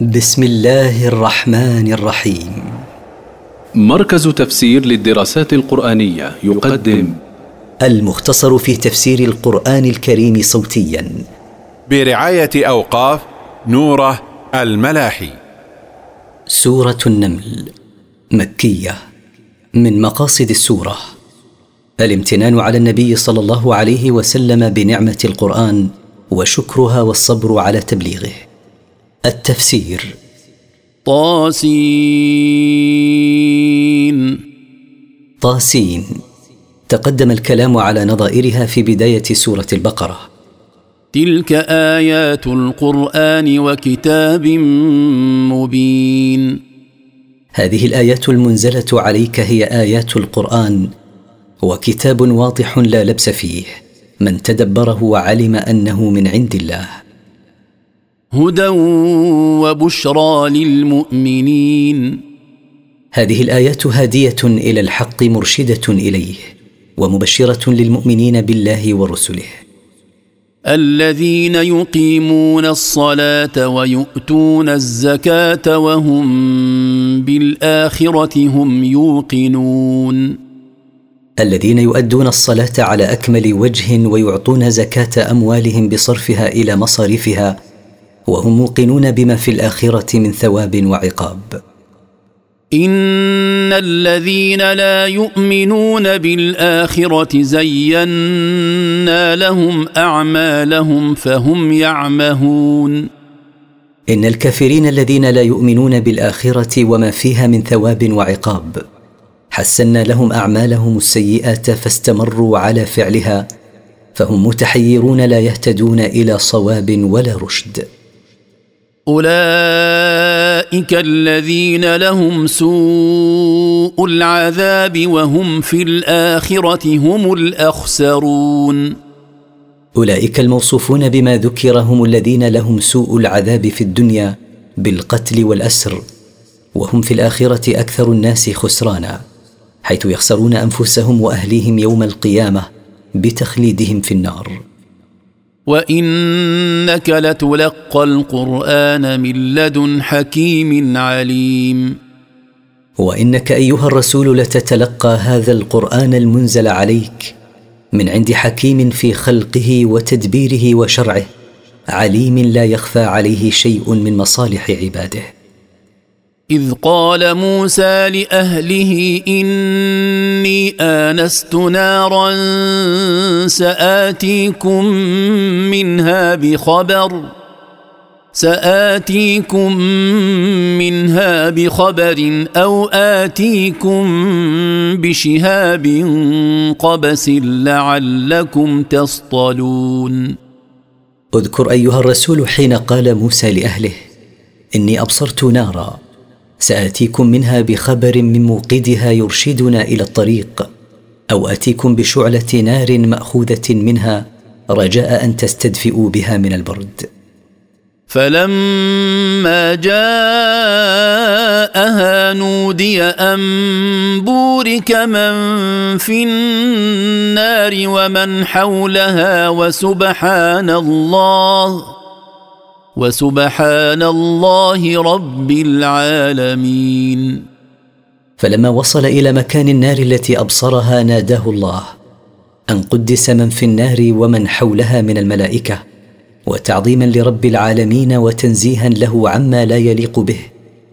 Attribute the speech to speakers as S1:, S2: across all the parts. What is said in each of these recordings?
S1: بسم الله الرحمن الرحيم
S2: مركز تفسير للدراسات القرآنية يقدم
S3: المختصر في تفسير القرآن الكريم صوتيا
S4: برعاية أوقاف نوره الملاحي
S5: سورة النمل مكية من مقاصد السورة الامتنان على النبي صلى الله عليه وسلم بنعمة القرآن وشكرها والصبر على تبليغه التفسير طاسين طاسين تقدم الكلام على نظائرها في بدايه سوره البقره
S6: تلك ايات القران وكتاب مبين
S5: هذه الايات المنزله عليك هي ايات القران وكتاب واضح لا لبس فيه من تدبره وعلم انه من عند الله
S7: هدى وبشرى للمؤمنين
S5: هذه الايات هاديه الى الحق مرشده اليه ومبشره للمؤمنين بالله ورسله
S8: الذين يقيمون الصلاه ويؤتون الزكاه وهم بالاخره هم يوقنون
S5: الذين يؤدون الصلاه على اكمل وجه ويعطون زكاه اموالهم بصرفها الى مصاريفها وهم موقنون بما في الاخره من ثواب وعقاب
S9: ان الذين لا يؤمنون بالاخره زينا لهم اعمالهم فهم يعمهون
S5: ان الكافرين الذين لا يؤمنون بالاخره وما فيها من ثواب وعقاب حسنا لهم اعمالهم السيئات فاستمروا على فعلها فهم متحيرون لا يهتدون الى صواب ولا رشد
S10: اولئك الذين لهم سوء العذاب وهم في الاخره هم الاخسرون
S5: اولئك الموصوفون بما ذكر هم الذين لهم سوء العذاب في الدنيا بالقتل والاسر وهم في الاخره اكثر الناس خسرانا حيث يخسرون انفسهم واهليهم يوم القيامه بتخليدهم في النار
S11: وانك لتلقى القران من لدن حكيم عليم
S5: وانك ايها الرسول لتتلقى هذا القران المنزل عليك من عند حكيم في خلقه وتدبيره وشرعه عليم لا يخفى عليه شيء من مصالح عباده
S12: إذ قال موسى لأهله إني آنست نارا سآتيكم منها بخبر سآتيكم منها بخبر أو آتيكم بشهاب قبس لعلكم تصطلون
S5: اذكر أيها الرسول حين قال موسى لأهله إني أبصرت نارا ساتيكم منها بخبر من موقدها يرشدنا الى الطريق او اتيكم بشعله نار ماخوذه منها رجاء ان تستدفئوا بها من البرد
S13: فلما جاءها نودي ان بورك من في النار ومن حولها وسبحان الله وسبحان الله رب العالمين
S5: فلما وصل الى مكان النار التي ابصرها ناداه الله ان قدس من في النار ومن حولها من الملائكه وتعظيما لرب العالمين وتنزيها له عما لا يليق به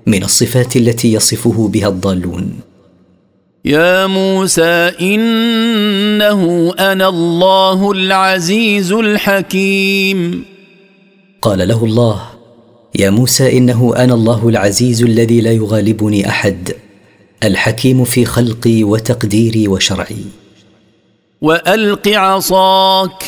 S5: من الصفات التي يصفه بها الضالون
S14: يا موسى انه انا الله العزيز الحكيم
S5: قال له الله يا موسى انه انا الله العزيز الذي لا يغالبني احد الحكيم في خلقي وتقديري وشرعي
S15: والق عصاك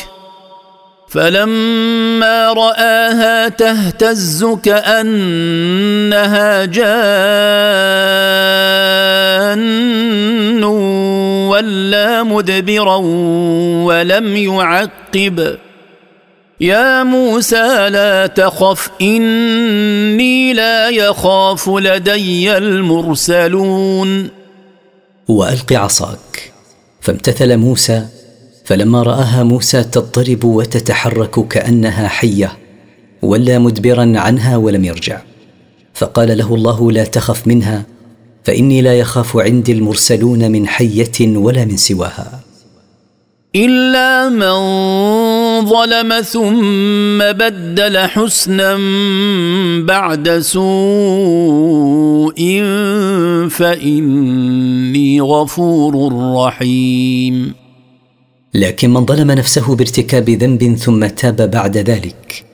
S15: فلما راها تهتز كانها جان ولا مدبرا ولم يعقب يا موسى لا تخف اني لا يخاف لدي المرسلون
S5: والق عصاك فامتثل موسى فلما راها موسى تضطرب وتتحرك كانها حيه ولى مدبرا عنها ولم يرجع فقال له الله لا تخف منها فاني لا يخاف عندي المرسلون من حيه ولا من سواها
S16: الا من ظلم ثم بدل حسنا بعد سوء فاني غفور رحيم
S5: لكن من ظلم نفسه بارتكاب ذنب ثم تاب بعد ذلك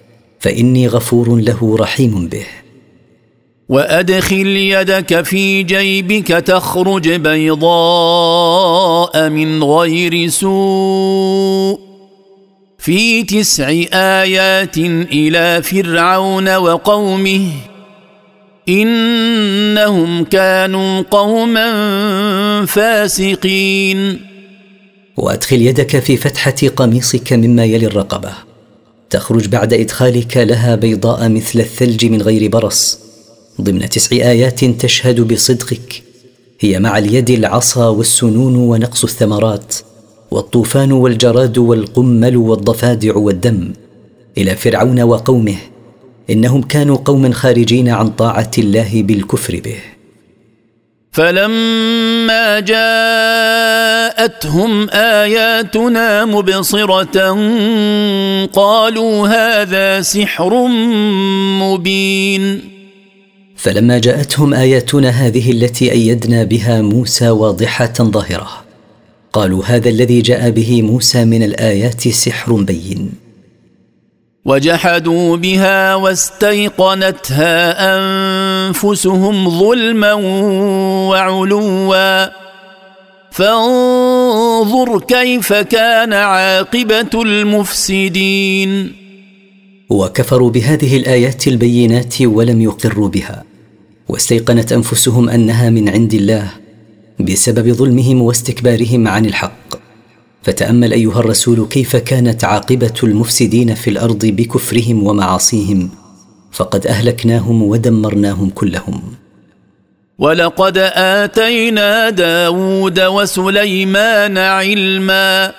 S5: فاني غفور له رحيم به
S17: وادخل يدك في جيبك تخرج بيضاء من غير سوء في تسع ايات الى فرعون وقومه انهم كانوا قوما فاسقين
S5: وادخل يدك في فتحه قميصك مما يلي الرقبه تخرج بعد ادخالك لها بيضاء مثل الثلج من غير برص ضمن تسع ايات تشهد بصدقك هي مع اليد العصا والسنون ونقص الثمرات والطوفان والجراد والقمل والضفادع والدم الى فرعون وقومه انهم كانوا قوما خارجين عن طاعه الله بالكفر به
S18: فلما جاءتهم اياتنا مبصره قالوا هذا سحر مبين
S5: فلما جاءتهم اياتنا هذه التي ايدنا بها موسى واضحه ظاهره قالوا هذا الذي جاء به موسى من الايات سحر بين
S18: وجحدوا بها واستيقنتها انفسهم ظلما وعلوا فانظر كيف كان عاقبه المفسدين
S5: وكفروا بهذه الايات البينات ولم يقروا بها واستيقنت انفسهم انها من عند الله بسبب ظلمهم واستكبارهم عن الحق فتامل ايها الرسول كيف كانت عاقبه المفسدين في الارض بكفرهم ومعاصيهم فقد اهلكناهم ودمرناهم كلهم
S19: ولقد اتينا داود وسليمان علما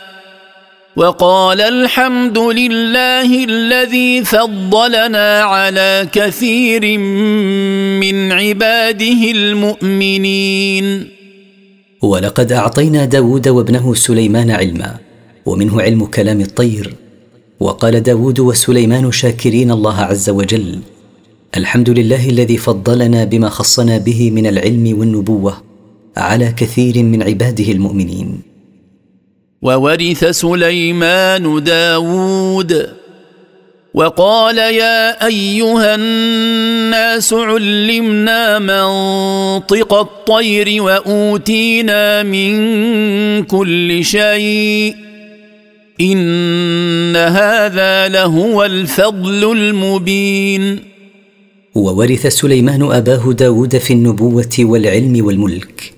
S19: وقال الحمد لله الذي فضلنا على كثير من عباده المؤمنين
S5: ولقد اعطينا داود وابنه سليمان علما ومنه علم كلام الطير وقال داود وسليمان شاكرين الله عز وجل الحمد لله الذي فضلنا بما خصنا به من العلم والنبوه على كثير من عباده المؤمنين
S20: وورث سليمان داود وقال يا ايها الناس علمنا منطق الطير واوتينا من كل شيء ان هذا لهو الفضل المبين
S5: وورث سليمان اباه داود في النبوه والعلم والملك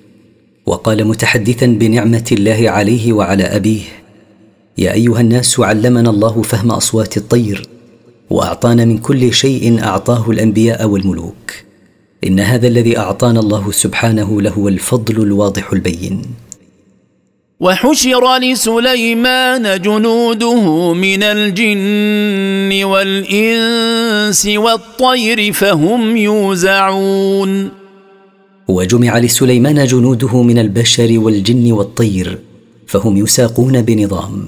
S5: وقال متحدثا بنعمه الله عليه وعلى ابيه يا ايها الناس علمنا الله فهم اصوات الطير واعطانا من كل شيء اعطاه الانبياء والملوك ان هذا الذي اعطانا الله سبحانه لهو الفضل الواضح البين
S21: وحشر لسليمان جنوده من الجن والانس والطير فهم يوزعون
S5: وجمع لسليمان جنوده من البشر والجن والطير فهم يساقون بنظام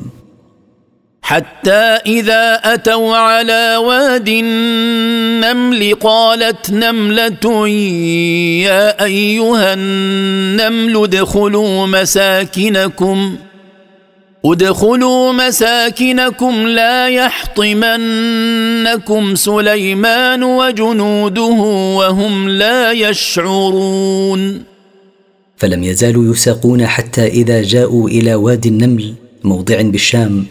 S22: حتى اذا اتوا على واد النمل قالت نمله يا ايها النمل ادخلوا مساكنكم ادخلوا مساكنكم لا يحطمنكم سليمان وجنوده وهم لا يشعرون
S5: فلم يزالوا يساقون حتى اذا جاءوا الى وادي النمل موضع بالشام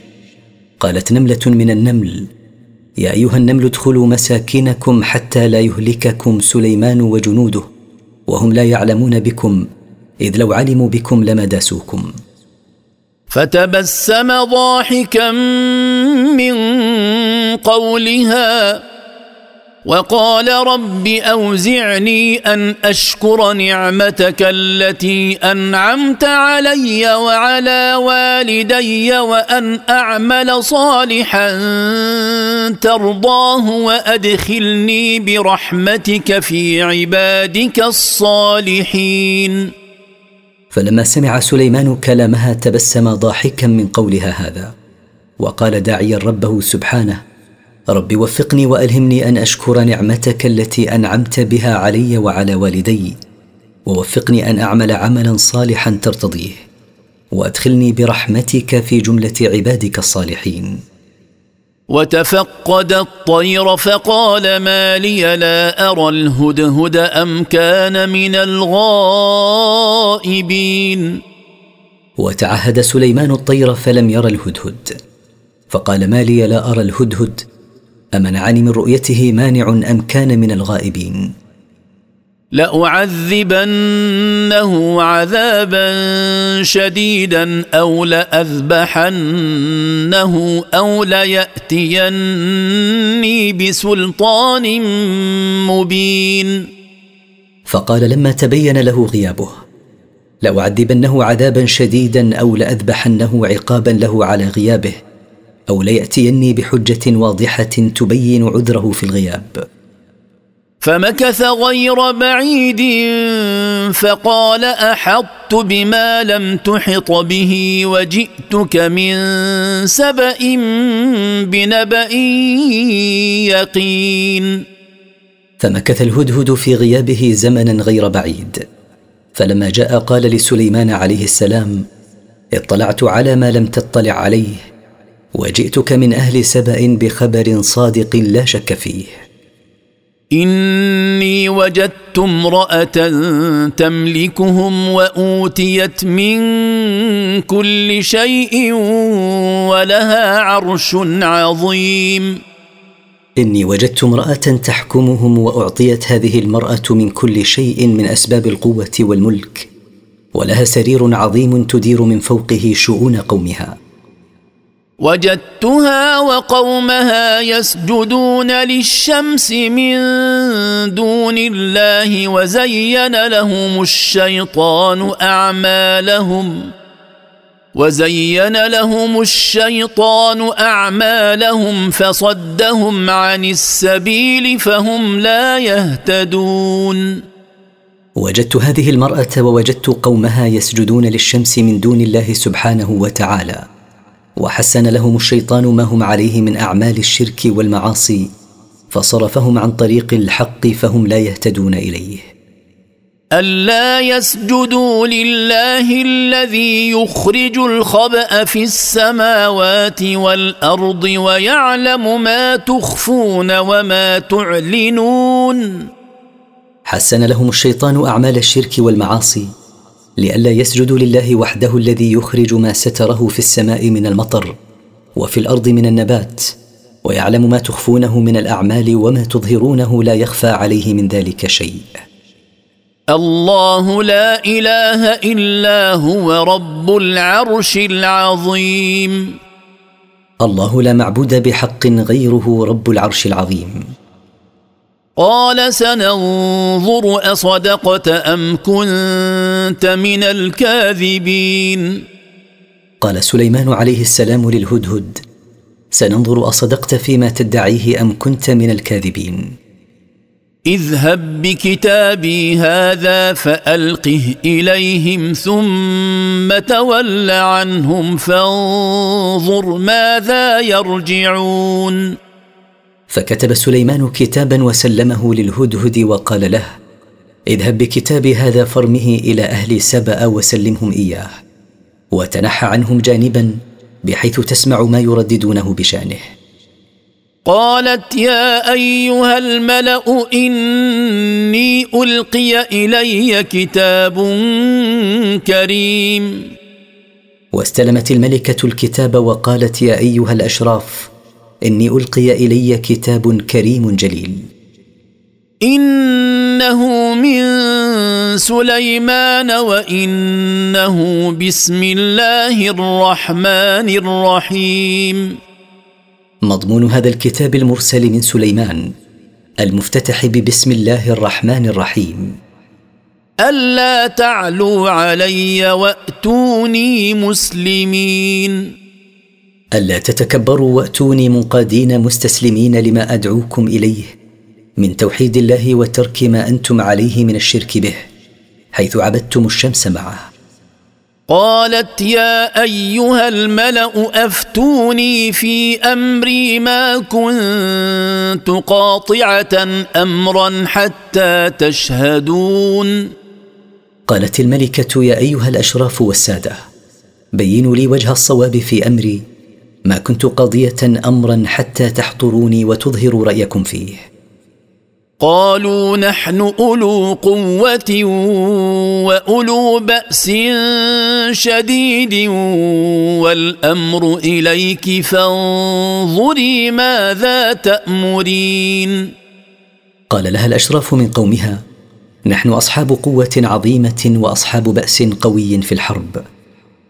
S5: قالت نمله من النمل يا ايها النمل ادخلوا مساكنكم حتى لا يهلككم سليمان وجنوده وهم لا يعلمون بكم اذ لو علموا بكم لما داسوكم
S23: فتبسم ضاحكا من قولها وقال رب اوزعني ان اشكر نعمتك التي انعمت علي وعلى والدي وان اعمل صالحا ترضاه وادخلني برحمتك في عبادك الصالحين
S5: فلما سمع سليمان كلامها تبسم ضاحكا من قولها هذا وقال داعيا ربه سبحانه رب وفقني والهمني ان اشكر نعمتك التي انعمت بها علي وعلى والدي ووفقني ان اعمل عملا صالحا ترتضيه وادخلني برحمتك في جمله عبادك الصالحين
S24: وتفقد الطير فقال ما لي لا ارى الهدهد ام كان من الغائبين
S5: وتعهد سليمان الطير فلم يرى الهدهد فقال ما لي لا ارى الهدهد امنعني من رؤيته مانع ام كان من الغائبين
S25: لاعذبنه عذابا شديدا او لاذبحنه او لياتيني بسلطان مبين
S5: فقال لما تبين له غيابه لاعذبنه عذابا شديدا او لاذبحنه عقابا له على غيابه او لياتيني بحجه واضحه تبين عذره في الغياب
S26: فمكث غير بعيد فقال احطت بما لم تحط به وجئتك من سبا بنبا يقين
S5: فمكث الهدهد في غيابه زمنا غير بعيد فلما جاء قال لسليمان عليه السلام اطلعت على ما لم تطلع عليه وجئتك من اهل سبا بخبر صادق لا شك فيه
S27: اني وجدت امراه تملكهم واوتيت من كل شيء ولها عرش عظيم
S5: اني وجدت امراه تحكمهم واعطيت هذه المراه من كل شيء من اسباب القوه والملك ولها سرير عظيم تدير من فوقه شؤون قومها
S28: وجدتها وقومها يسجدون للشمس من دون الله وزين لهم الشيطان اعمالهم وزين لهم الشيطان اعمالهم فصدهم عن السبيل فهم لا يهتدون
S5: وجدت هذه المراه ووجدت قومها يسجدون للشمس من دون الله سبحانه وتعالى وحسن لهم الشيطان ما هم عليه من اعمال الشرك والمعاصي فصرفهم عن طريق الحق فهم لا يهتدون اليه
S29: الا يسجدوا لله الذي يخرج الخبا في السماوات والارض ويعلم ما تخفون وما تعلنون
S5: حسن لهم الشيطان اعمال الشرك والمعاصي لئلا يسجدوا لله وحده الذي يخرج ما ستره في السماء من المطر وفي الارض من النبات ويعلم ما تخفونه من الاعمال وما تظهرونه لا يخفى عليه من ذلك شيء
S30: الله لا اله الا هو رب العرش العظيم
S5: الله لا معبود بحق غيره رب العرش العظيم
S31: قال سننظر اصدقت ام كنت من الكاذبين
S5: قال سليمان عليه السلام للهدهد سننظر اصدقت فيما تدعيه ام كنت من الكاذبين
S32: اذهب بكتابي هذا فالقه اليهم ثم تول عنهم فانظر ماذا يرجعون
S5: فكتب سليمان كتابا وسلمه للهدهد وقال له اذهب بكتاب هذا فرمه الى اهل سبا وسلمهم اياه وتنحى عنهم جانبا بحيث تسمع ما يرددونه بشانه
S33: قالت يا ايها الملا اني القي الي كتاب كريم
S5: واستلمت الملكه الكتاب وقالت يا ايها الاشراف اني القي الي كتاب كريم جليل
S34: انه من سليمان وانه بسم الله الرحمن الرحيم
S5: مضمون هذا الكتاب المرسل من سليمان المفتتح ببسم الله الرحمن الرحيم
S35: الا تعلوا علي واتوني مسلمين
S5: الا تتكبروا واتوني منقادين مستسلمين لما ادعوكم اليه من توحيد الله وترك ما انتم عليه من الشرك به حيث عبدتم الشمس معه
S36: قالت يا ايها الملا افتوني في امري ما كنت قاطعه امرا حتى تشهدون
S5: قالت الملكه يا ايها الاشراف والساده بينوا لي وجه الصواب في امري ما كنت قاضيه امرا حتى تحضروني وتظهروا رايكم فيه
S37: قالوا نحن اولو قوه واولو باس شديد والامر اليك فانظري ماذا تامرين
S5: قال لها الاشراف من قومها نحن اصحاب قوه عظيمه واصحاب باس قوي في الحرب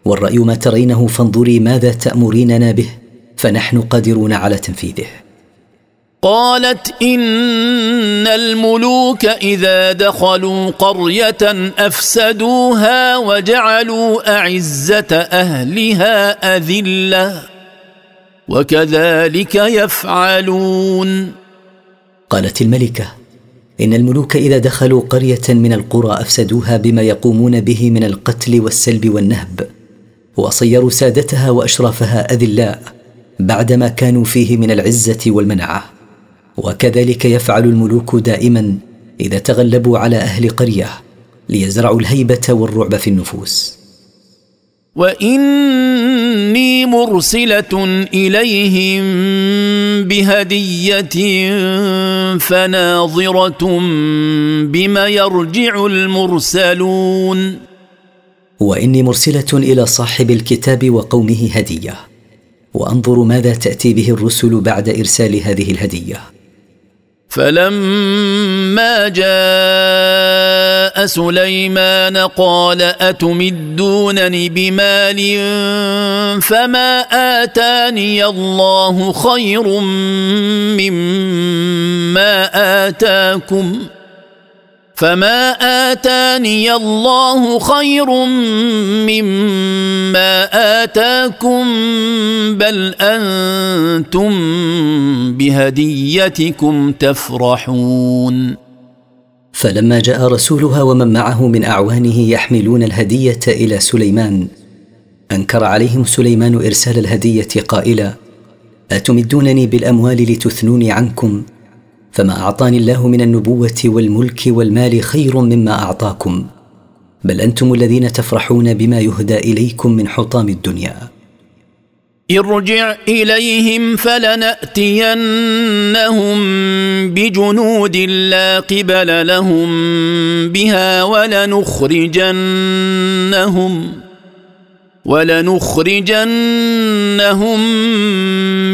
S5: والراي ما ترينه فانظري ماذا تامريننا به فنحن قادرون على تنفيذه
S38: قالت ان الملوك اذا دخلوا قريه افسدوها وجعلوا اعزه اهلها اذله وكذلك يفعلون
S5: قالت الملكه ان الملوك اذا دخلوا قريه من القرى افسدوها بما يقومون به من القتل والسلب والنهب وصيروا سادتها واشرافها اذلاء بعدما كانوا فيه من العزه والمنعه وكذلك يفعل الملوك دائما اذا تغلبوا على اهل قريه ليزرعوا الهيبه والرعب في النفوس
S39: واني مرسله اليهم بهديه فناظره بما يرجع المرسلون
S5: واني مرسله الى صاحب الكتاب وقومه هديه وانظر ماذا تاتي به الرسل بعد ارسال هذه الهديه
S40: فلما جاء سليمان قال اتمدونني بمال فما اتاني الله خير مما اتاكم فما اتاني الله خير مما اتاكم بل انتم بهديتكم تفرحون
S5: فلما جاء رسولها ومن معه من اعوانه يحملون الهديه الى سليمان انكر عليهم سليمان ارسال الهديه قائلا اتمدونني بالاموال لتثنوني عنكم فما اعطاني الله من النبوه والملك والمال خير مما اعطاكم بل انتم الذين تفرحون بما يهدى اليكم من حطام الدنيا
S41: ارجع اليهم فلناتينهم بجنود لا قبل لهم بها ولنخرجنهم ولنخرجنهم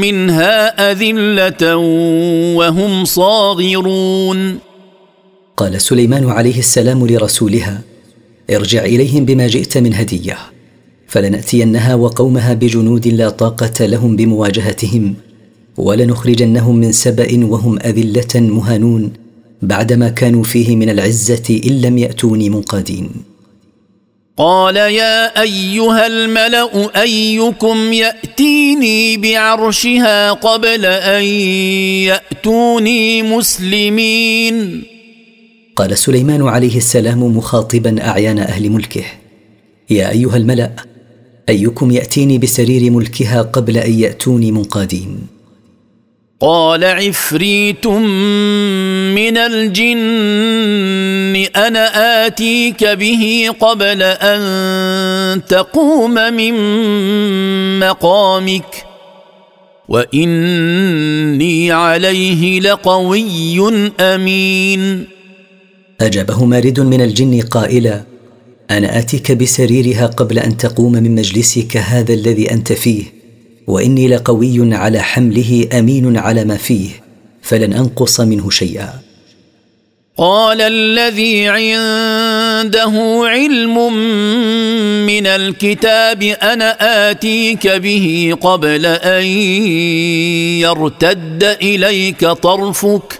S41: منها اذله وهم صاغرون
S5: قال سليمان عليه السلام لرسولها ارجع اليهم بما جئت من هديه فلناتينها وقومها بجنود لا طاقه لهم بمواجهتهم ولنخرجنهم من سبا وهم اذله مهانون بعدما كانوا فيه من العزه ان لم ياتوني منقادين
S42: قال يا ايها الملا ايكم ياتيني بعرشها قبل ان ياتوني مسلمين
S5: قال سليمان عليه السلام مخاطبا اعيان اهل ملكه يا ايها الملا ايكم ياتيني بسرير ملكها قبل ان ياتوني منقادين
S43: قال عفريت من الجن انا اتيك به قبل ان تقوم من مقامك واني عليه لقوي امين
S5: اجابه مارد من الجن قائلا انا اتيك بسريرها قبل ان تقوم من مجلسك هذا الذي انت فيه واني لقوي على حمله امين على ما فيه فلن انقص منه شيئا
S44: قال الذي عنده علم من الكتاب انا اتيك به قبل ان يرتد اليك طرفك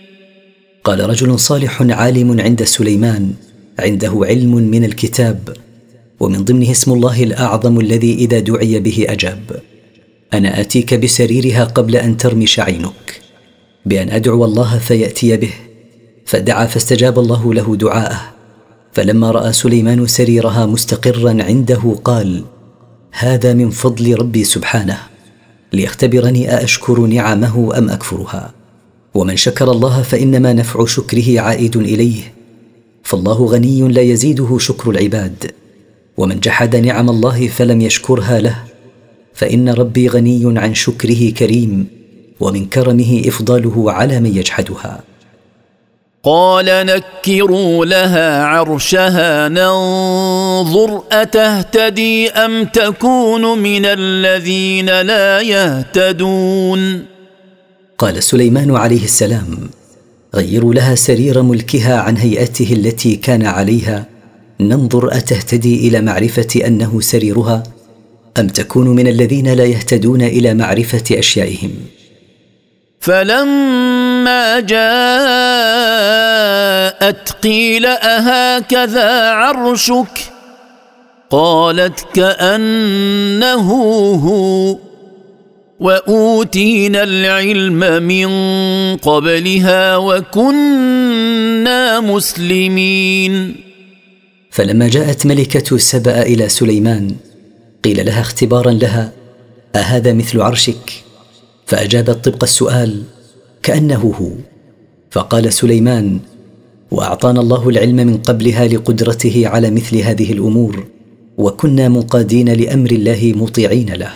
S5: قال رجل صالح عالم عند سليمان عنده علم من الكتاب ومن ضمنه اسم الله الاعظم الذي اذا دعي به اجاب انا اتيك بسريرها قبل ان ترمش عينك بان ادعو الله فياتي به فدعا فاستجاب الله له دعاءه فلما راى سليمان سريرها مستقرا عنده قال هذا من فضل ربي سبحانه ليختبرني ااشكر نعمه ام اكفرها ومن شكر الله فانما نفع شكره عائد اليه فالله غني لا يزيده شكر العباد ومن جحد نعم الله فلم يشكرها له فان ربي غني عن شكره كريم ومن كرمه افضاله على من يجحدها
S45: قال نكروا لها عرشها ننظر اتهتدي ام تكون من الذين لا يهتدون
S5: قال سليمان عليه السلام غيروا لها سرير ملكها عن هيئته التي كان عليها ننظر اتهتدي الى معرفه انه سريرها ام تكون من الذين لا يهتدون الى معرفه اشيائهم
S46: فلما جاءت قيل اهكذا عرشك قالت كانه هو واوتينا العلم من قبلها وكنا مسلمين
S5: فلما جاءت ملكه سبا الى سليمان قيل لها اختبارا لها اهذا مثل عرشك فاجابت طبق السؤال كانه هو فقال سليمان واعطانا الله العلم من قبلها لقدرته على مثل هذه الامور وكنا مقادين لامر الله مطيعين له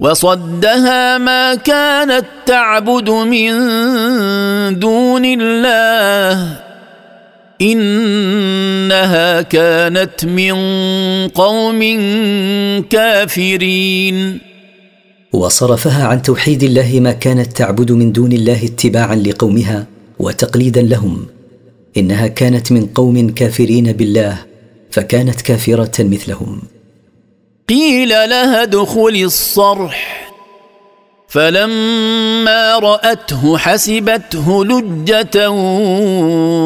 S47: وصدها ما كانت تعبد من دون الله انها كانت من قوم كافرين
S5: وصرفها عن توحيد الله ما كانت تعبد من دون الله اتباعا لقومها وتقليدا لهم انها كانت من قوم كافرين بالله فكانت كافره مثلهم
S48: قيل لها ادخلي الصرح فلما راته حسبته لجه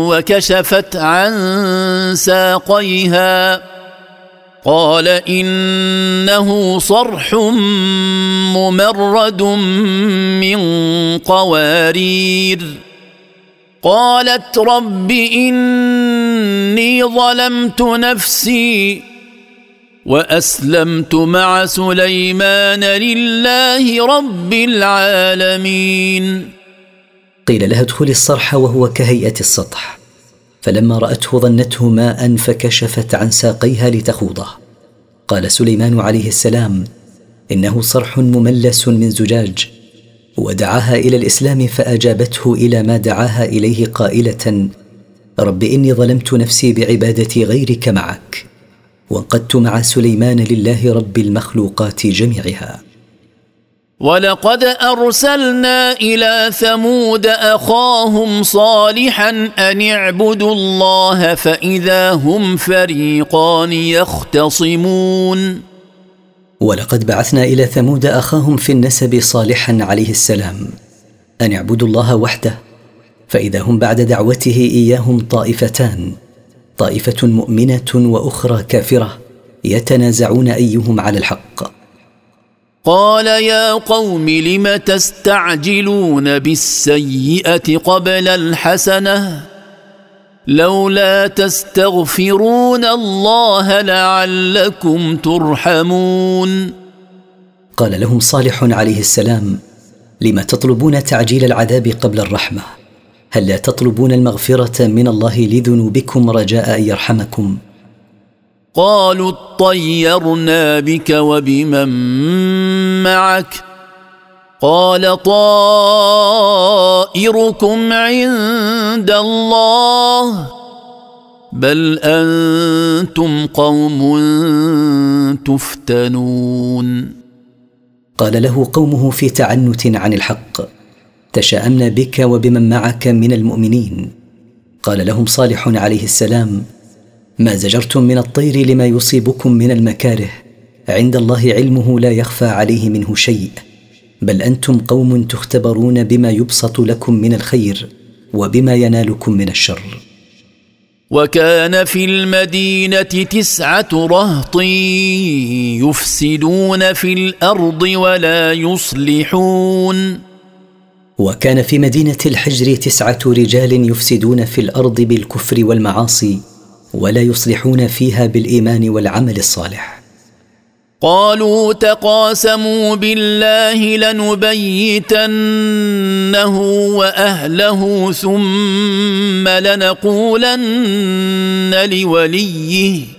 S48: وكشفت عن ساقيها قال انه صرح ممرد من قوارير قالت رب اني ظلمت نفسي واسلمت مع سليمان لله رب العالمين
S5: قيل لها ادخلي الصرح وهو كهيئه السطح فلما راته ظنته ماء فكشفت عن ساقيها لتخوضه قال سليمان عليه السلام انه صرح مملس من زجاج ودعاها الى الاسلام فاجابته الى ما دعاها اليه قائله رب اني ظلمت نفسي بعباده غيرك معك وانقدت مع سليمان لله رب المخلوقات جميعها
S49: ولقد ارسلنا الى ثمود اخاهم صالحا ان اعبدوا الله فاذا هم فريقان يختصمون
S5: ولقد بعثنا الى ثمود اخاهم في النسب صالحا عليه السلام ان اعبدوا الله وحده فاذا هم بعد دعوته اياهم طائفتان طائفه مؤمنه واخرى كافره يتنازعون ايهم على الحق
S50: قال يا قوم لم تستعجلون بالسيئه قبل الحسنه لولا تستغفرون الله لعلكم ترحمون
S5: قال لهم صالح عليه السلام لم تطلبون تعجيل العذاب قبل الرحمه هل لا تطلبون المغفره من الله لذنوبكم رجاء ان يرحمكم
S51: قالوا اطيرنا بك وبمن معك قال طائركم عند الله بل انتم قوم تفتنون
S5: قال له قومه في تعنت عن الحق تشاءمنا بك وبمن معك من المؤمنين قال لهم صالح عليه السلام ما زجرتم من الطير لما يصيبكم من المكاره عند الله علمه لا يخفى عليه منه شيء بل انتم قوم تختبرون بما يبسط لكم من الخير وبما ينالكم من الشر
S52: وكان في المدينه تسعه رهط يفسدون في الارض ولا يصلحون
S5: وكان في مدينه الحجر تسعه رجال يفسدون في الارض بالكفر والمعاصي ولا يصلحون فيها بالايمان والعمل الصالح
S53: قالوا تقاسموا بالله لنبيتنه واهله ثم لنقولن لوليه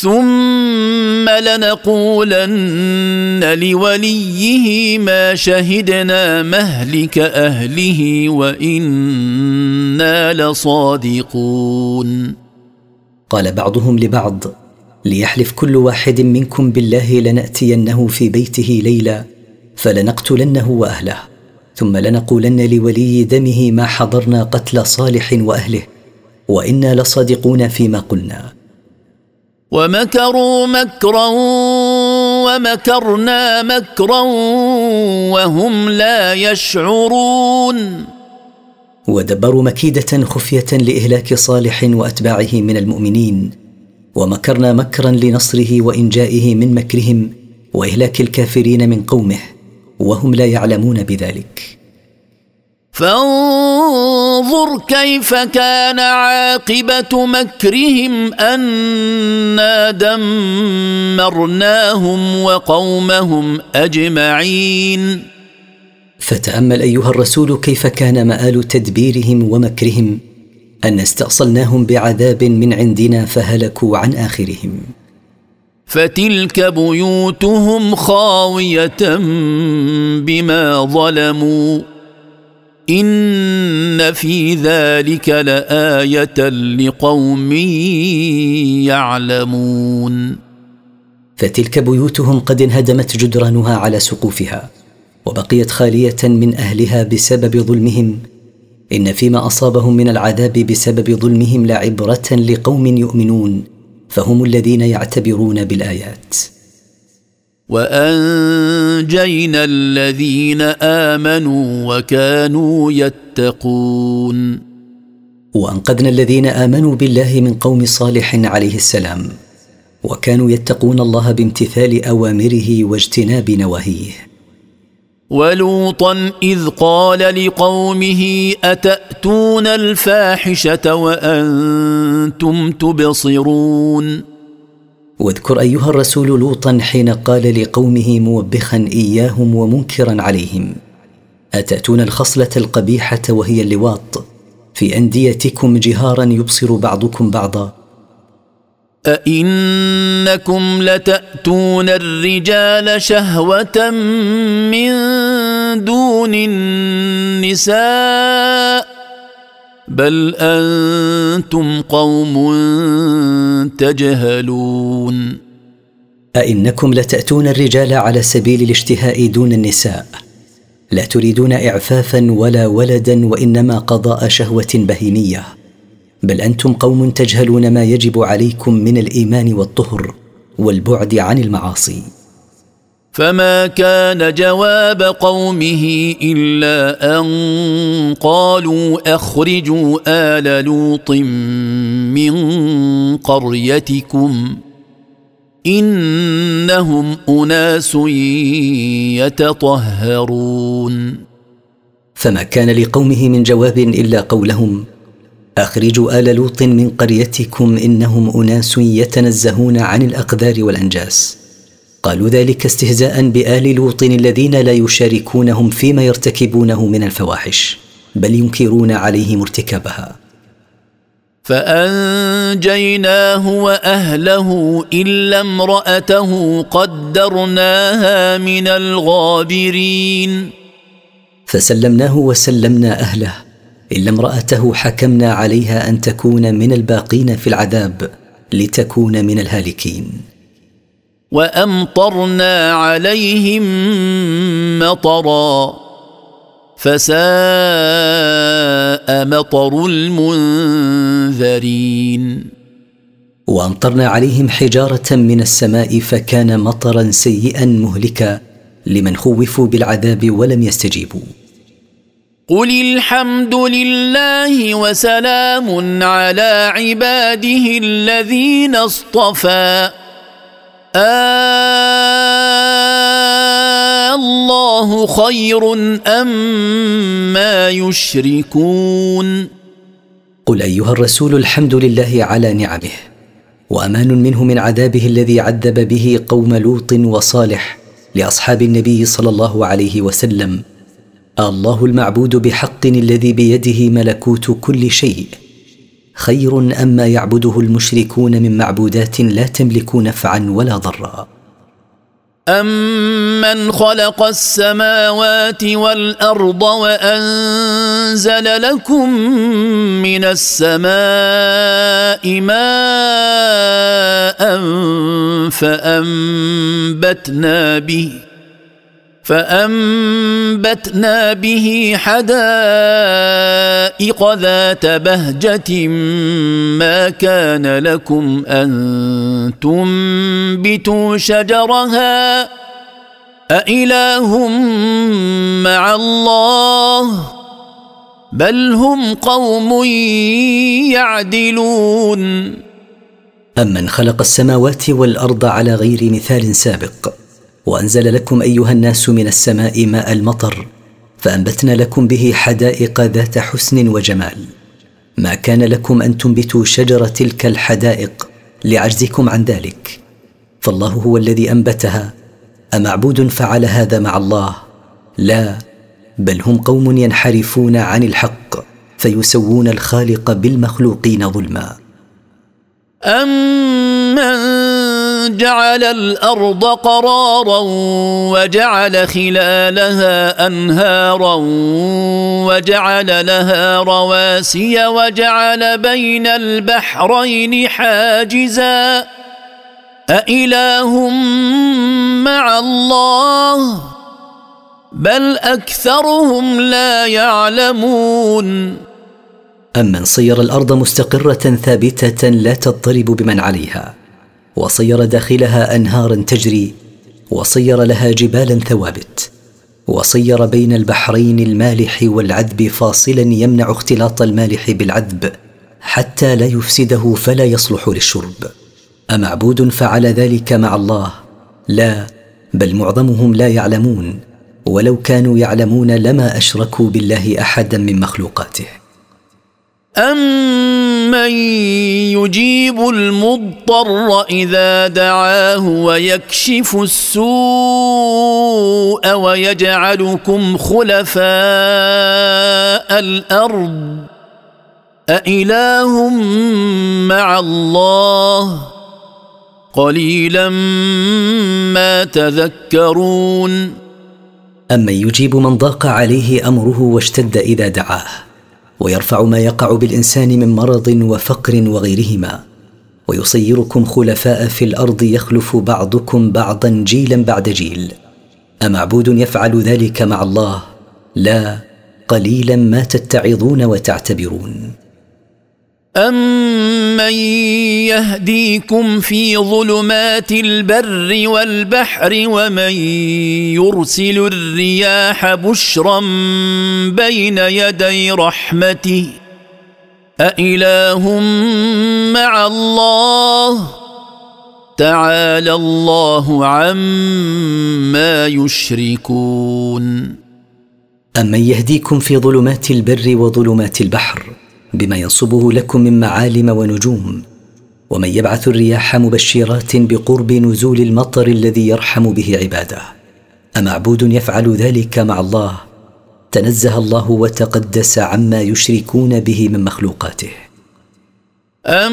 S53: ثم لنقولن لوليه ما شهدنا مهلك اهله وانا لصادقون
S5: قال بعضهم لبعض ليحلف كل واحد منكم بالله لناتينه في بيته ليلا فلنقتلنه واهله ثم لنقولن لولي دمه ما حضرنا قتل صالح واهله وانا لصادقون فيما قلنا
S54: ومكروا مكرا ومكرنا مكرا وهم لا يشعرون
S5: ودبروا مكيده خفيه لاهلاك صالح واتباعه من المؤمنين ومكرنا مكرا لنصره وانجائه من مكرهم واهلاك الكافرين من قومه وهم لا يعلمون بذلك
S55: فانظر انظر كيف كان عاقبه مكرهم انا دمرناهم وقومهم اجمعين
S5: فتامل ايها الرسول كيف كان مال تدبيرهم ومكرهم ان استاصلناهم بعذاب من عندنا فهلكوا عن اخرهم
S56: فتلك بيوتهم خاويه بما ظلموا ان في ذلك لايه لقوم يعلمون
S5: فتلك بيوتهم قد انهدمت جدرانها على سقوفها وبقيت خاليه من اهلها بسبب ظلمهم ان فيما اصابهم من العذاب بسبب ظلمهم لعبره لقوم يؤمنون فهم الذين يعتبرون بالايات
S57: وانجينا الذين امنوا وكانوا يتقون
S5: وانقذنا الذين امنوا بالله من قوم صالح عليه السلام وكانوا يتقون الله بامتثال اوامره واجتناب نواهيه
S58: ولوطا اذ قال لقومه اتاتون الفاحشه وانتم تبصرون
S5: واذكر ايها الرسول لوطا حين قال لقومه موبخا اياهم ومنكرا عليهم اتاتون الخصله القبيحه وهي اللواط في انديتكم جهارا يبصر بعضكم بعضا
S59: أئنكم لتأتون الرجال شهوة من دون النساء بل انتم قوم تجهلون
S5: ائنكم لتاتون الرجال على سبيل الاشتهاء دون النساء لا تريدون اعفافا ولا ولدا وانما قضاء شهوه بهيميه بل انتم قوم تجهلون ما يجب عليكم من الايمان والطهر والبعد عن المعاصي
S60: فما كان جواب قومه الا ان قالوا اخرجوا ال لوط من قريتكم انهم اناس يتطهرون
S5: فما كان لقومه من جواب الا قولهم اخرجوا ال لوط من قريتكم انهم اناس يتنزهون عن الاقدار والانجاس قالوا ذلك استهزاء بآل لوط الذين لا يشاركونهم فيما يرتكبونه من الفواحش بل ينكرون عليهم ارتكابها
S61: فانجيناه واهله الا امراته قدرناها من الغابرين
S5: فسلمناه وسلمنا اهله الا امراته حكمنا عليها ان تكون من الباقين في العذاب لتكون من الهالكين
S44: وامطرنا عليهم مطرا فساء مطر المنذرين
S5: وامطرنا عليهم حجاره من السماء فكان مطرا سيئا مهلكا لمن خوفوا بالعذاب ولم يستجيبوا
S44: قل الحمد لله وسلام على عباده الذين اصطفى آه، الله خير أم ما يشركون
S5: قل أيها الرسول الحمد لله على نعمه وأمان منه من عذابه الذي عذب به قوم لوط وصالح لأصحاب النبي صلى الله عليه وسلم الله المعبود بحق الذي بيده ملكوت كل شيء خير اما يعبده المشركون من معبودات لا تملك نفعا ولا ضرا
S44: امن خلق السماوات والارض وانزل لكم من السماء ماء فانبتنا به فانبتنا به حدائق ذات بهجه ما كان لكم ان تنبتوا شجرها أإله مع الله بل هم قوم يعدلون
S5: أمن خلق السماوات والأرض على غير مثال سابق وانزل لكم ايها الناس من السماء ماء المطر فانبتنا لكم به حدائق ذات حسن وجمال ما كان لكم ان تنبتوا شجر تلك الحدائق لعجزكم عن ذلك فالله هو الذي انبتها امعبود فعل هذا مع الله لا بل هم قوم ينحرفون عن الحق فيسوون الخالق بالمخلوقين ظلما
S44: أم جعل الارض قرارا وجعل خلالها انهارا وجعل لها رواسي وجعل بين البحرين حاجزا أإله مع الله بل أكثرهم لا يعلمون
S5: أمن صير الأرض مستقرة ثابتة لا تضطرب بمن عليها وصير داخلها انهارا تجري وصير لها جبالا ثوابت وصير بين البحرين المالح والعذب فاصلا يمنع اختلاط المالح بالعذب حتى لا يفسده فلا يصلح للشرب امعبود فعل ذلك مع الله لا بل معظمهم لا يعلمون ولو كانوا يعلمون لما اشركوا بالله احدا من مخلوقاته
S44: أم من يجيب المضطر اذا دعاه ويكشف السوء ويجعلكم خلفاء الارض أإله مع الله قليلا ما تذكرون
S5: أمن يجيب من ضاق عليه أمره واشتد إذا دعاه ويرفع ما يقع بالانسان من مرض وفقر وغيرهما ويصيركم خلفاء في الارض يخلف بعضكم بعضا جيلا بعد جيل امعبود يفعل ذلك مع الله لا قليلا ما تتعظون وتعتبرون
S44: امن يهديكم في ظلمات البر والبحر ومن يرسل الرياح بشرا بين يدي رحمته أإله مع الله تعالى الله عما يشركون
S5: أمن يهديكم في ظلمات البر وظلمات البحر بما ينصبه لكم من معالم ونجوم ومن يبعث الرياح مبشرات بقرب نزول المطر الذي يرحم به عباده امعبود يفعل ذلك مع الله تنزه الله وتقدس عما يشركون به من مخلوقاته
S44: أم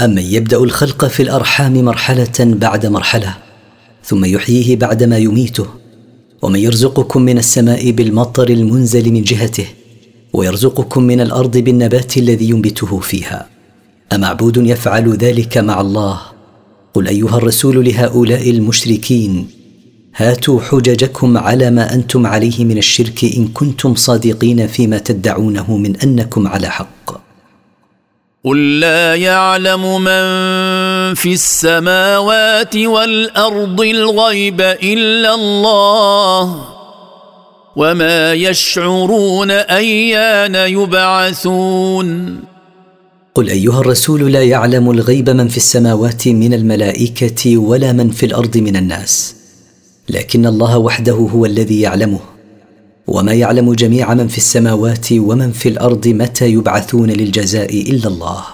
S5: امن يبدا الخلق في الارحام مرحله بعد مرحله ثم يحييه بعدما يميته ومن يرزقكم من السماء بالمطر المنزل من جهته ويرزقكم من الارض بالنبات الذي ينبته فيها امعبود يفعل ذلك مع الله قل ايها الرسول لهؤلاء المشركين هاتوا حججكم على ما انتم عليه من الشرك ان كنتم صادقين فيما تدعونه من انكم على حق
S44: قل لا يعلم من في السماوات والارض الغيب الا الله وما يشعرون ايان يبعثون
S5: قل ايها الرسول لا يعلم الغيب من في السماوات من الملائكه ولا من في الارض من الناس لكن الله وحده هو الذي يعلمه وما يعلم جميع من في السماوات ومن في الارض متى يبعثون للجزاء الا الله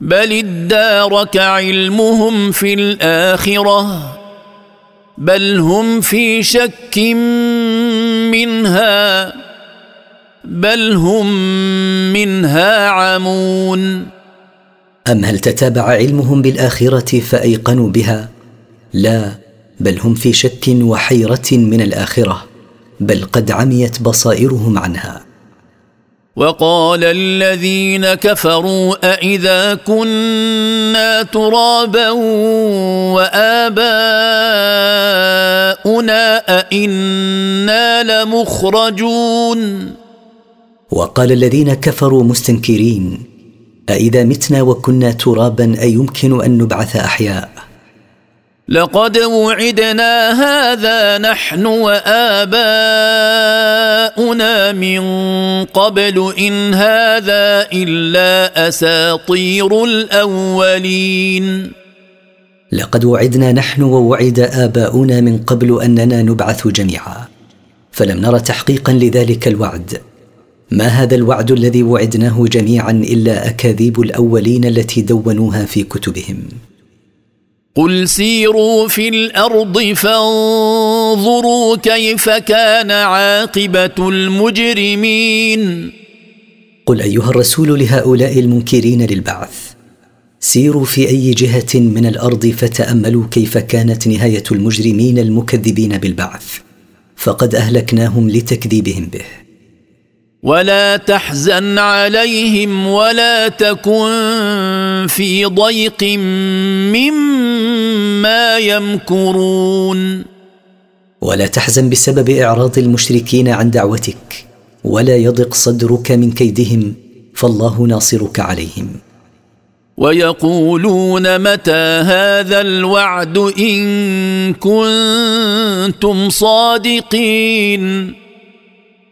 S44: بل ادارك علمهم في الاخره بل هم في شك منها بل هم منها عمون
S5: ام هل تتابع علمهم بالاخره فايقنوا بها لا بل هم في شك وحيره من الاخره بل قد عميت بصائرهم عنها
S44: وقال الذين كفروا أإذا كنا ترابا وآباؤنا أإنا لمخرجون
S5: وقال الذين كفروا مستنكرين أإذا متنا وكنا ترابا أيمكن أن نبعث أحياء
S44: لقد وعدنا هذا نحن واباؤنا من قبل ان هذا الا اساطير الاولين
S5: لقد وعدنا نحن ووعد اباؤنا من قبل اننا نبعث جميعا فلم نر تحقيقا لذلك الوعد ما هذا الوعد الذي وعدناه جميعا الا اكاذيب الاولين التي دونوها في كتبهم
S44: قل سيروا في الارض فانظروا كيف كان عاقبه المجرمين
S5: قل ايها الرسول لهؤلاء المنكرين للبعث سيروا في اي جهه من الارض فتاملوا كيف كانت نهايه المجرمين المكذبين بالبعث فقد اهلكناهم لتكذيبهم به
S44: ولا تحزن عليهم ولا تكن في ضيق مما يمكرون
S5: ولا تحزن بسبب اعراض المشركين عن دعوتك ولا يضق صدرك من كيدهم فالله ناصرك عليهم
S44: ويقولون متى هذا الوعد ان كنتم صادقين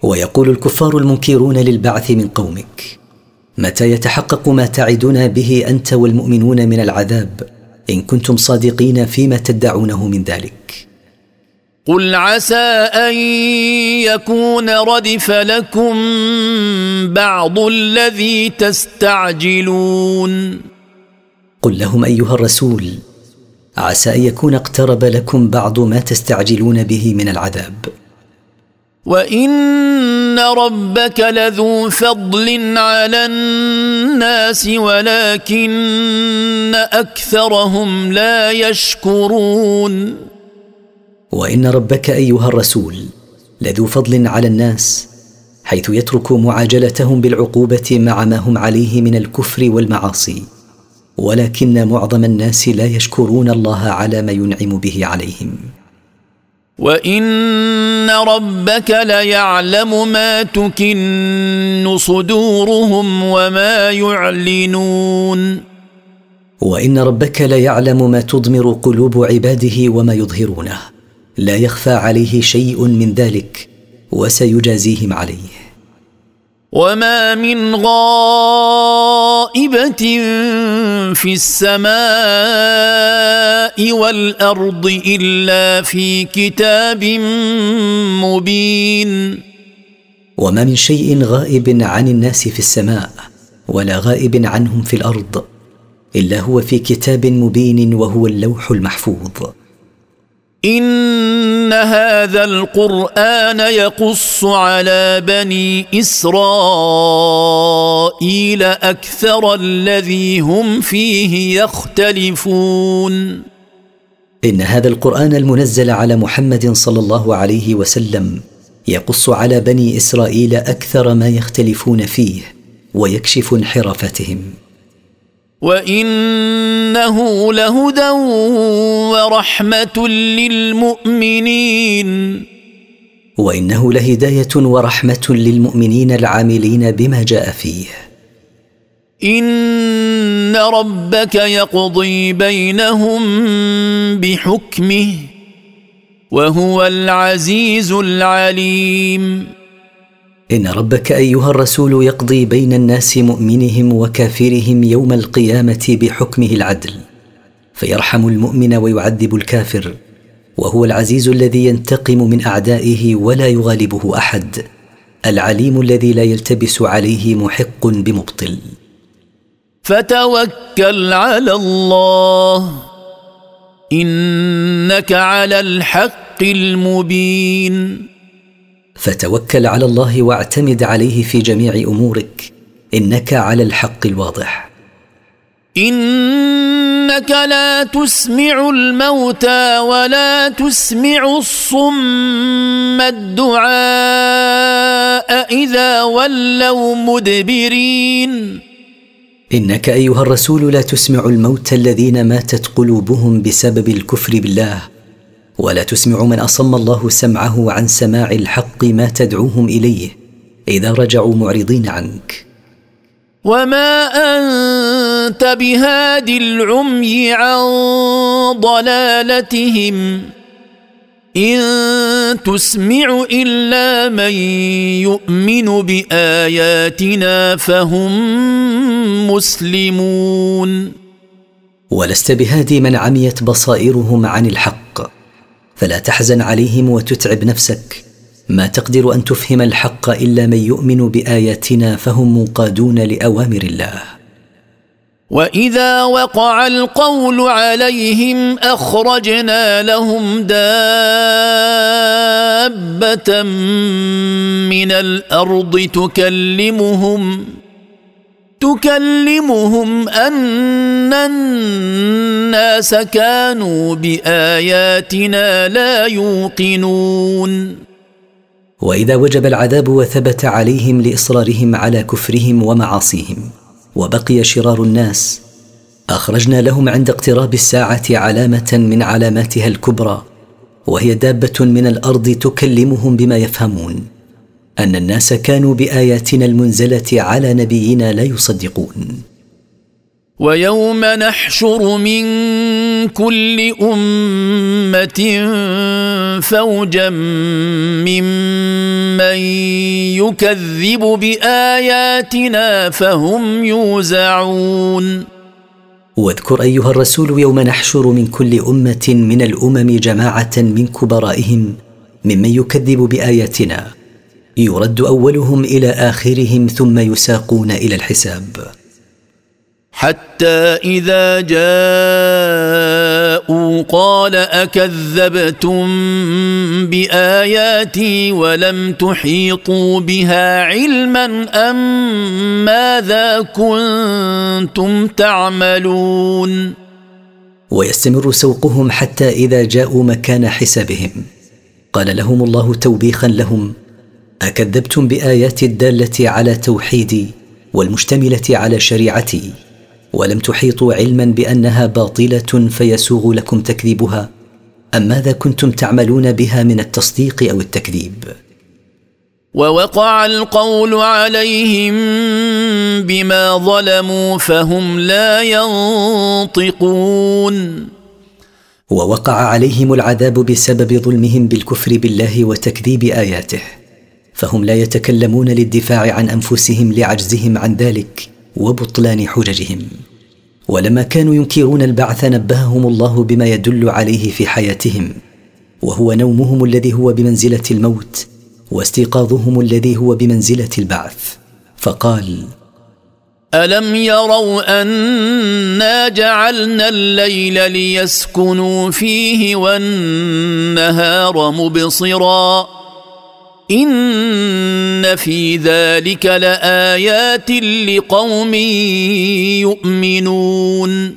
S5: ويقول الكفار المنكرون للبعث من قومك متى يتحقق ما تعدنا به انت والمؤمنون من العذاب ان كنتم صادقين فيما تدعونه من ذلك
S44: قل عسى ان يكون ردف لكم بعض الذي تستعجلون
S5: قل لهم ايها الرسول عسى ان يكون اقترب لكم بعض ما تستعجلون به من العذاب
S44: وان ربك لذو فضل على الناس ولكن اكثرهم لا يشكرون
S5: وان ربك ايها الرسول لذو فضل على الناس حيث يترك معاجلتهم بالعقوبه مع ما هم عليه من الكفر والمعاصي ولكن معظم الناس لا يشكرون الله على ما ينعم به عليهم
S44: وان ربك ليعلم ما تكن صدورهم وما يعلنون
S5: وان ربك ليعلم ما تضمر قلوب عباده وما يظهرونه لا يخفى عليه شيء من ذلك وسيجازيهم عليه
S44: وما من غائبه في السماء والارض الا في كتاب مبين
S5: وما من شيء غائب عن الناس في السماء ولا غائب عنهم في الارض الا هو في كتاب مبين وهو اللوح المحفوظ
S44: ان هذا القران يقص على بني اسرائيل اكثر الذي هم فيه يختلفون
S5: ان هذا القران المنزل على محمد صلى الله عليه وسلم يقص على بني اسرائيل اكثر ما يختلفون فيه ويكشف انحرافاتهم
S44: وانه لهدى ورحمه للمؤمنين
S5: وانه لهدايه ورحمه للمؤمنين العاملين بما جاء فيه
S44: ان ربك يقضي بينهم بحكمه وهو العزيز العليم
S5: ان ربك ايها الرسول يقضي بين الناس مؤمنهم وكافرهم يوم القيامه بحكمه العدل فيرحم المؤمن ويعذب الكافر وهو العزيز الذي ينتقم من اعدائه ولا يغالبه احد العليم الذي لا يلتبس عليه محق بمبطل
S44: فتوكل على الله انك على الحق المبين
S5: فتوكل على الله واعتمد عليه في جميع امورك انك على الحق الواضح
S44: إن إنك لا تسمع الموتى ولا تسمع الصم الدعاء إذا ولوا مدبرين
S5: إنك أيها الرسول لا تسمع الموتى الذين ماتت قلوبهم بسبب الكفر بالله ولا تسمع من أصم الله سمعه عن سماع الحق ما تدعوهم إليه إذا رجعوا معرضين عنك
S44: وما أن أنت بهاد العمي عن ضلالتهم إن تسمع إلا من يؤمن بآياتنا فهم مسلمون
S5: ولست بهادي من عميت بصائرهم عن الحق فلا تحزن عليهم وتتعب نفسك ما تقدر ان تفهم الحق الا من يؤمن باياتنا فهم منقادون لاوامر الله
S44: واذا وقع القول عليهم اخرجنا لهم دابه من الارض تكلمهم تكلمهم ان الناس كانوا باياتنا لا يوقنون
S5: واذا وجب العذاب وثبت عليهم لاصرارهم على كفرهم ومعاصيهم وبقي شرار الناس اخرجنا لهم عند اقتراب الساعه علامه من علاماتها الكبرى وهي دابه من الارض تكلمهم بما يفهمون ان الناس كانوا باياتنا المنزله على نبينا لا يصدقون
S44: ويوم نحشر من كل امه فوجا ممن يكذب باياتنا فهم يوزعون
S5: واذكر ايها الرسول يوم نحشر من كل امه من الامم جماعه من كبرائهم ممن يكذب باياتنا يرد اولهم الى اخرهم ثم يساقون الى الحساب
S44: حتى اذا جاءوا قال اكذبتم باياتي ولم تحيطوا بها علما ام ماذا كنتم تعملون
S5: ويستمر سوقهم حتى اذا جاءوا مكان حسابهم قال لهم الله توبيخا لهم اكذبتم باياتي الداله على توحيدي والمشتمله على شريعتي ولم تحيطوا علما بانها باطله فيسوغ لكم تكذيبها ام ماذا كنتم تعملون بها من التصديق او التكذيب
S44: ووقع القول عليهم بما ظلموا فهم لا ينطقون
S5: ووقع عليهم العذاب بسبب ظلمهم بالكفر بالله وتكذيب اياته فهم لا يتكلمون للدفاع عن انفسهم لعجزهم عن ذلك وبطلان حججهم ولما كانوا ينكرون البعث نبههم الله بما يدل عليه في حياتهم وهو نومهم الذي هو بمنزله الموت واستيقاظهم الذي هو بمنزله البعث فقال
S44: الم يروا انا جعلنا الليل ليسكنوا فيه والنهار مبصرا ان في ذلك لايات لقوم يؤمنون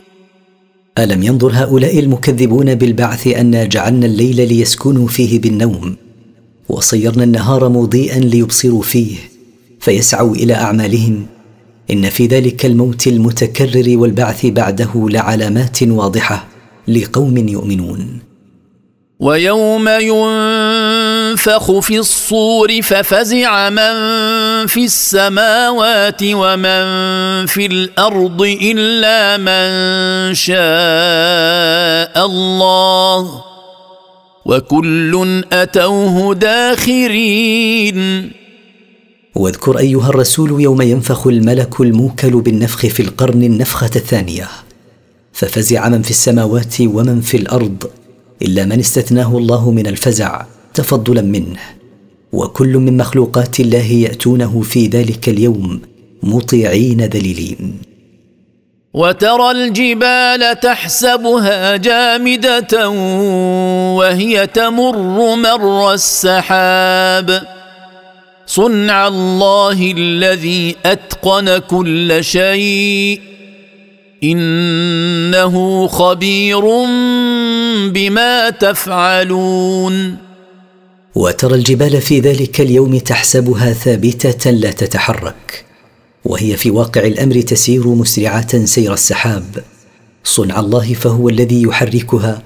S5: الم ينظر هؤلاء المكذبون بالبعث انا جعلنا الليل ليسكنوا فيه بالنوم وصيرنا النهار مضيئا ليبصروا فيه فيسعوا الى اعمالهم ان في ذلك الموت المتكرر والبعث بعده لعلامات واضحه لقوم يؤمنون
S44: ويوم ينفق ينفخ في الصور ففزع من في السماوات ومن في الارض الا من شاء الله وكل اتوه داخرين
S5: واذكر ايها الرسول يوم ينفخ الملك الموكل بالنفخ في القرن النفخه الثانيه ففزع من في السماوات ومن في الارض الا من استثناه الله من الفزع تفضلا منه وكل من مخلوقات الله ياتونه في ذلك اليوم مطيعين ذليلين
S44: وترى الجبال تحسبها جامده وهي تمر مر السحاب صنع الله الذي اتقن كل شيء انه خبير بما تفعلون
S5: وترى الجبال في ذلك اليوم تحسبها ثابته لا تتحرك وهي في واقع الامر تسير مسرعه سير السحاب صنع الله فهو الذي يحركها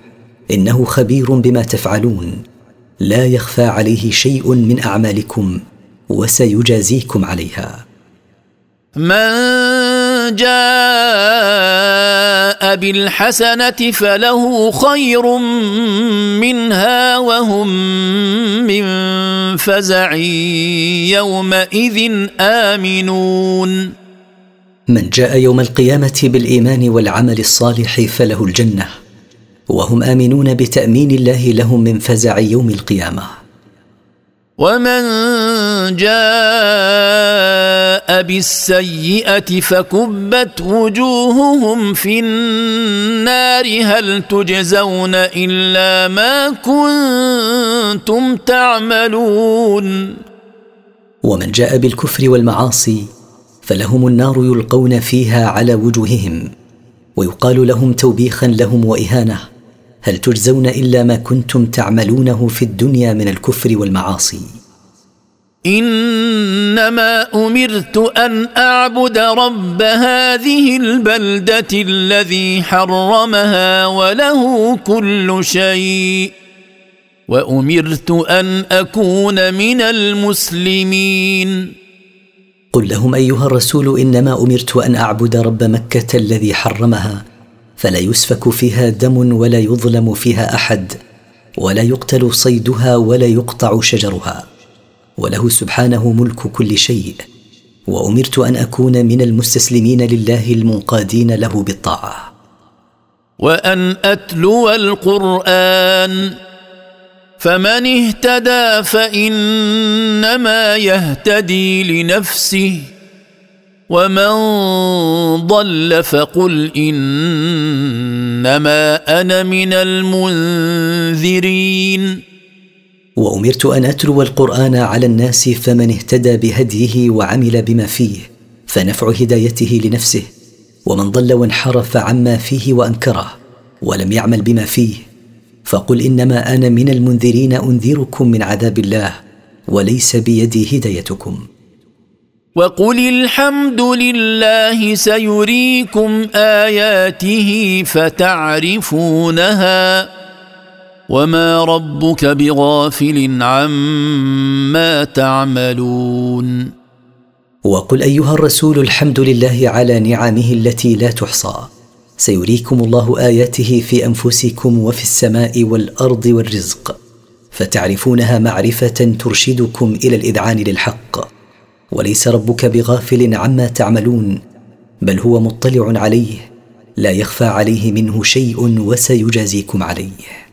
S5: انه خبير بما تفعلون لا يخفى عليه شيء من اعمالكم وسيجازيكم عليها
S44: من جاء بالحسنه فله خير منها وهم من فزع يومئذ امنون
S5: من جاء يوم القيامه بالايمان والعمل الصالح فله الجنه وهم امنون بتامين الله لهم من فزع يوم القيامه
S44: ومن جاء بالسيئه فكبت وجوههم في النار هل تجزون الا ما كنتم تعملون
S5: ومن جاء بالكفر والمعاصي فلهم النار يلقون فيها على وجوههم ويقال لهم توبيخا لهم واهانه هل تجزون الا ما كنتم تعملونه في الدنيا من الكفر والمعاصي
S44: انما امرت ان اعبد رب هذه البلده الذي حرمها وله كل شيء وامرت ان اكون من المسلمين
S5: قل لهم ايها الرسول انما امرت ان اعبد رب مكه الذي حرمها فلا يسفك فيها دم ولا يظلم فيها احد ولا يقتل صيدها ولا يقطع شجرها وله سبحانه ملك كل شيء وامرت ان اكون من المستسلمين لله المنقادين له بالطاعه
S44: وان اتلو القران فمن اهتدى فانما يهتدي لنفسه ومن ضل فقل انما انا من المنذرين
S5: وامرت ان اتلو القران على الناس فمن اهتدى بهديه وعمل بما فيه فنفع هدايته لنفسه ومن ضل وانحرف عما فيه وانكره ولم يعمل بما فيه فقل انما انا من المنذرين انذركم من عذاب الله وليس بيدي هدايتكم
S44: وقل الحمد لله سيريكم اياته فتعرفونها وما ربك بغافل عما تعملون
S5: وقل ايها الرسول الحمد لله على نعمه التي لا تحصى سيريكم الله اياته في انفسكم وفي السماء والارض والرزق فتعرفونها معرفه ترشدكم الى الاذعان للحق وليس ربك بغافل عما تعملون بل هو مطلع عليه لا يخفى عليه منه شيء وسيجازيكم عليه